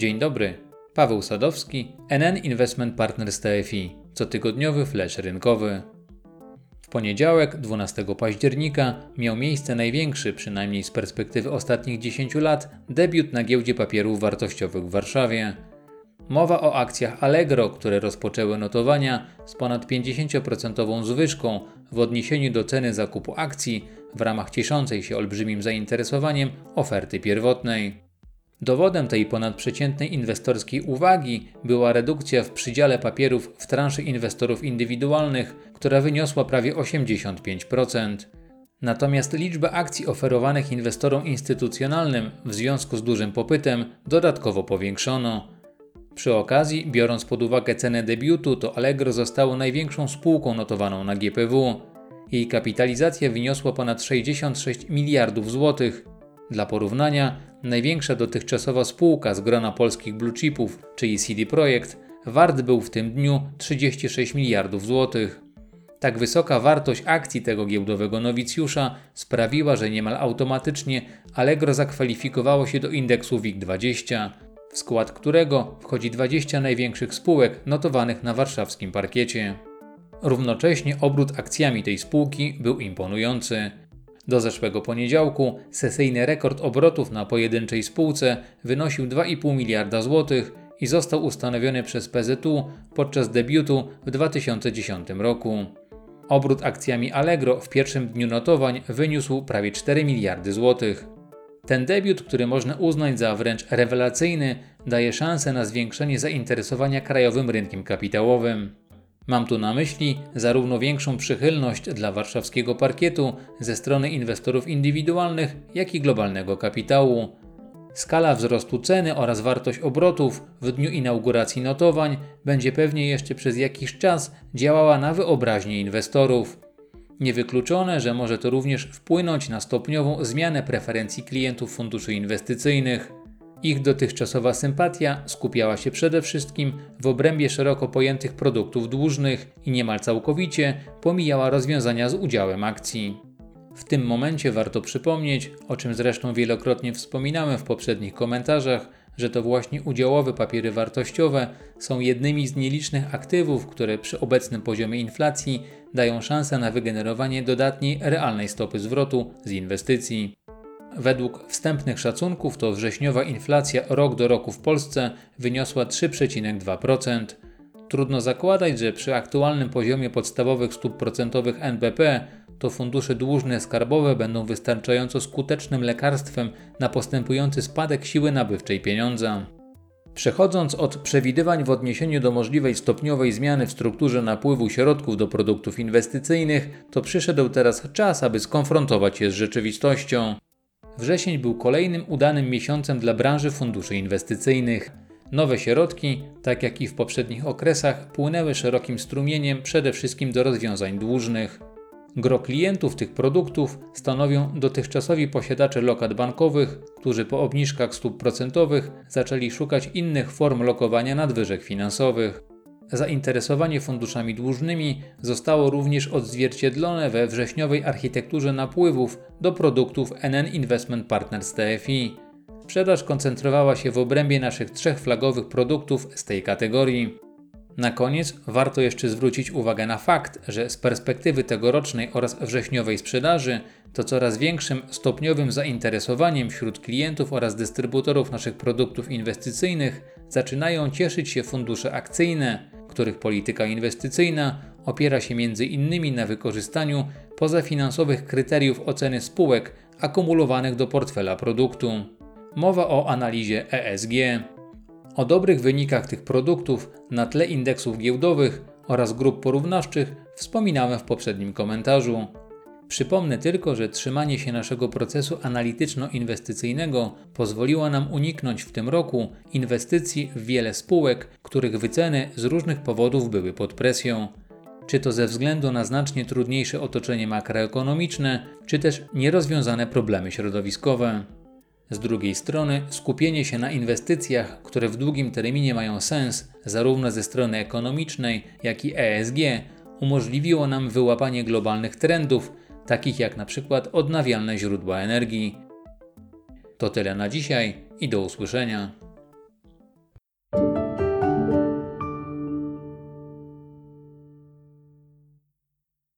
Dzień dobry. Paweł Sadowski, NN Investment Partners TFI, cotygodniowy flash rynkowy. W poniedziałek, 12 października, miał miejsce największy, przynajmniej z perspektywy ostatnich 10 lat, debiut na giełdzie papierów wartościowych w Warszawie. Mowa o akcjach Allegro, które rozpoczęły notowania z ponad 50% zwyżką w odniesieniu do ceny zakupu akcji w ramach cieszącej się olbrzymim zainteresowaniem oferty pierwotnej. Dowodem tej ponadprzeciętnej inwestorskiej uwagi była redukcja w przydziale papierów w transzy inwestorów indywidualnych, która wyniosła prawie 85%. Natomiast liczbę akcji oferowanych inwestorom instytucjonalnym w związku z dużym popytem dodatkowo powiększono. Przy okazji, biorąc pod uwagę cenę debiutu, to Allegro zostało największą spółką notowaną na GPW. Jej kapitalizacja wyniosła ponad 66 miliardów złotych. Dla porównania, największa dotychczasowa spółka z grona polskich blue chipów, czyli CD Projekt, wart był w tym dniu 36 miliardów złotych. Tak wysoka wartość akcji tego giełdowego nowicjusza sprawiła, że niemal automatycznie Allegro zakwalifikowało się do indeksu WIG20, w skład którego wchodzi 20 największych spółek notowanych na warszawskim parkiecie. Równocześnie obrót akcjami tej spółki był imponujący. Do zeszłego poniedziałku sesyjny rekord obrotów na pojedynczej spółce wynosił 2,5 miliarda złotych i został ustanowiony przez PZU podczas debiutu w 2010 roku. Obrót akcjami Allegro w pierwszym dniu notowań wyniósł prawie 4 miliardy złotych. Ten debiut, który można uznać za wręcz rewelacyjny, daje szansę na zwiększenie zainteresowania krajowym rynkiem kapitałowym. Mam tu na myśli zarówno większą przychylność dla warszawskiego parkietu ze strony inwestorów indywidualnych, jak i globalnego kapitału. Skala wzrostu ceny oraz wartość obrotów w dniu inauguracji notowań będzie pewnie jeszcze przez jakiś czas działała na wyobraźnię inwestorów. Niewykluczone, że może to również wpłynąć na stopniową zmianę preferencji klientów funduszy inwestycyjnych. Ich dotychczasowa sympatia skupiała się przede wszystkim w obrębie szeroko pojętych produktów dłużnych i niemal całkowicie pomijała rozwiązania z udziałem akcji. W tym momencie warto przypomnieć, o czym zresztą wielokrotnie wspominałem w poprzednich komentarzach, że to właśnie udziałowe papiery wartościowe są jednymi z nielicznych aktywów, które przy obecnym poziomie inflacji dają szansę na wygenerowanie dodatniej realnej stopy zwrotu z inwestycji. Według wstępnych szacunków to wrześniowa inflacja rok do roku w Polsce wyniosła 3,2%. Trudno zakładać, że przy aktualnym poziomie podstawowych stóp procentowych NBP to fundusze dłużne skarbowe będą wystarczająco skutecznym lekarstwem na postępujący spadek siły nabywczej pieniądza. Przechodząc od przewidywań w odniesieniu do możliwej stopniowej zmiany w strukturze napływu środków do produktów inwestycyjnych, to przyszedł teraz czas, aby skonfrontować się z rzeczywistością. Wrzesień był kolejnym udanym miesiącem dla branży funduszy inwestycyjnych. Nowe środki, tak jak i w poprzednich okresach, płynęły szerokim strumieniem przede wszystkim do rozwiązań dłużnych. Gro klientów tych produktów stanowią dotychczasowi posiadacze lokat bankowych, którzy po obniżkach stóp procentowych zaczęli szukać innych form lokowania nadwyżek finansowych. Zainteresowanie funduszami dłużnymi zostało również odzwierciedlone we wrześniowej architekturze napływów do produktów NN Investment Partners TFI. Sprzedaż koncentrowała się w obrębie naszych trzech flagowych produktów z tej kategorii. Na koniec warto jeszcze zwrócić uwagę na fakt, że z perspektywy tegorocznej oraz wrześniowej sprzedaży to coraz większym stopniowym zainteresowaniem wśród klientów oraz dystrybutorów naszych produktów inwestycyjnych zaczynają cieszyć się fundusze akcyjne, których polityka inwestycyjna opiera się m.in. na wykorzystaniu pozafinansowych kryteriów oceny spółek akumulowanych do portfela produktu. Mowa o analizie ESG. O dobrych wynikach tych produktów na tle indeksów giełdowych oraz grup porównawczych wspominałem w poprzednim komentarzu. Przypomnę tylko, że trzymanie się naszego procesu analityczno-inwestycyjnego pozwoliło nam uniknąć w tym roku inwestycji w wiele spółek, których wyceny z różnych powodów były pod presją. Czy to ze względu na znacznie trudniejsze otoczenie makroekonomiczne, czy też nierozwiązane problemy środowiskowe. Z drugiej strony, skupienie się na inwestycjach, które w długim terminie mają sens, zarówno ze strony ekonomicznej, jak i ESG, umożliwiło nam wyłapanie globalnych trendów, takich jak na przykład odnawialne źródła energii. To tyle na dzisiaj i do usłyszenia.